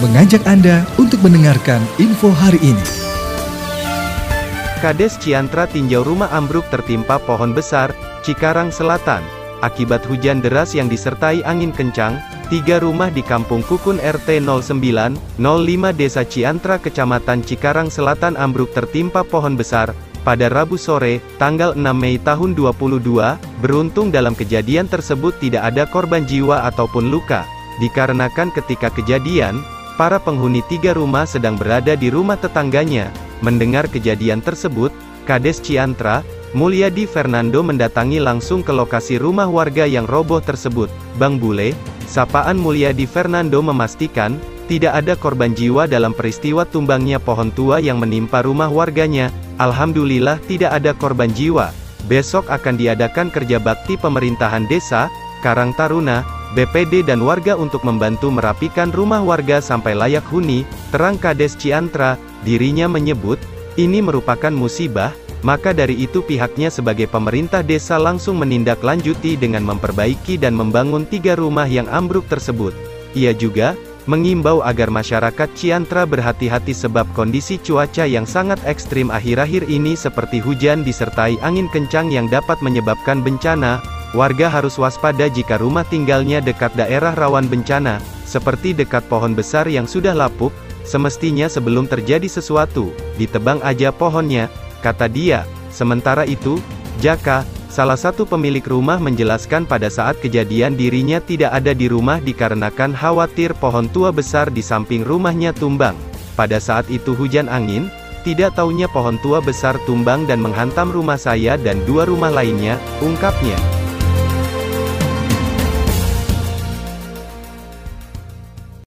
mengajak Anda untuk mendengarkan info hari ini. Kades Ciantra tinjau rumah ambruk tertimpa pohon besar, Cikarang Selatan. Akibat hujan deras yang disertai angin kencang, tiga rumah di Kampung Kukun RT 09, 05 Desa Ciantra Kecamatan Cikarang Selatan ambruk tertimpa pohon besar, pada Rabu sore, tanggal 6 Mei tahun 2022, beruntung dalam kejadian tersebut tidak ada korban jiwa ataupun luka, dikarenakan ketika kejadian, para penghuni tiga rumah sedang berada di rumah tetangganya. Mendengar kejadian tersebut, Kades Ciantra, Mulyadi Fernando mendatangi langsung ke lokasi rumah warga yang roboh tersebut. Bang Bule, sapaan Mulyadi Fernando memastikan, tidak ada korban jiwa dalam peristiwa tumbangnya pohon tua yang menimpa rumah warganya. Alhamdulillah tidak ada korban jiwa. Besok akan diadakan kerja bakti pemerintahan desa, Karang Taruna, BPD dan warga untuk membantu merapikan rumah warga sampai layak huni, terang Kades Ciantra, dirinya menyebut, ini merupakan musibah, maka dari itu pihaknya sebagai pemerintah desa langsung menindaklanjuti dengan memperbaiki dan membangun tiga rumah yang ambruk tersebut. Ia juga, mengimbau agar masyarakat Ciantra berhati-hati sebab kondisi cuaca yang sangat ekstrim akhir-akhir ini seperti hujan disertai angin kencang yang dapat menyebabkan bencana, Warga harus waspada jika rumah tinggalnya dekat daerah rawan bencana, seperti dekat pohon besar yang sudah lapuk, semestinya sebelum terjadi sesuatu, ditebang aja pohonnya, kata dia. Sementara itu, Jaka, salah satu pemilik rumah menjelaskan pada saat kejadian dirinya tidak ada di rumah dikarenakan khawatir pohon tua besar di samping rumahnya tumbang. Pada saat itu hujan angin, tidak taunya pohon tua besar tumbang dan menghantam rumah saya dan dua rumah lainnya, ungkapnya.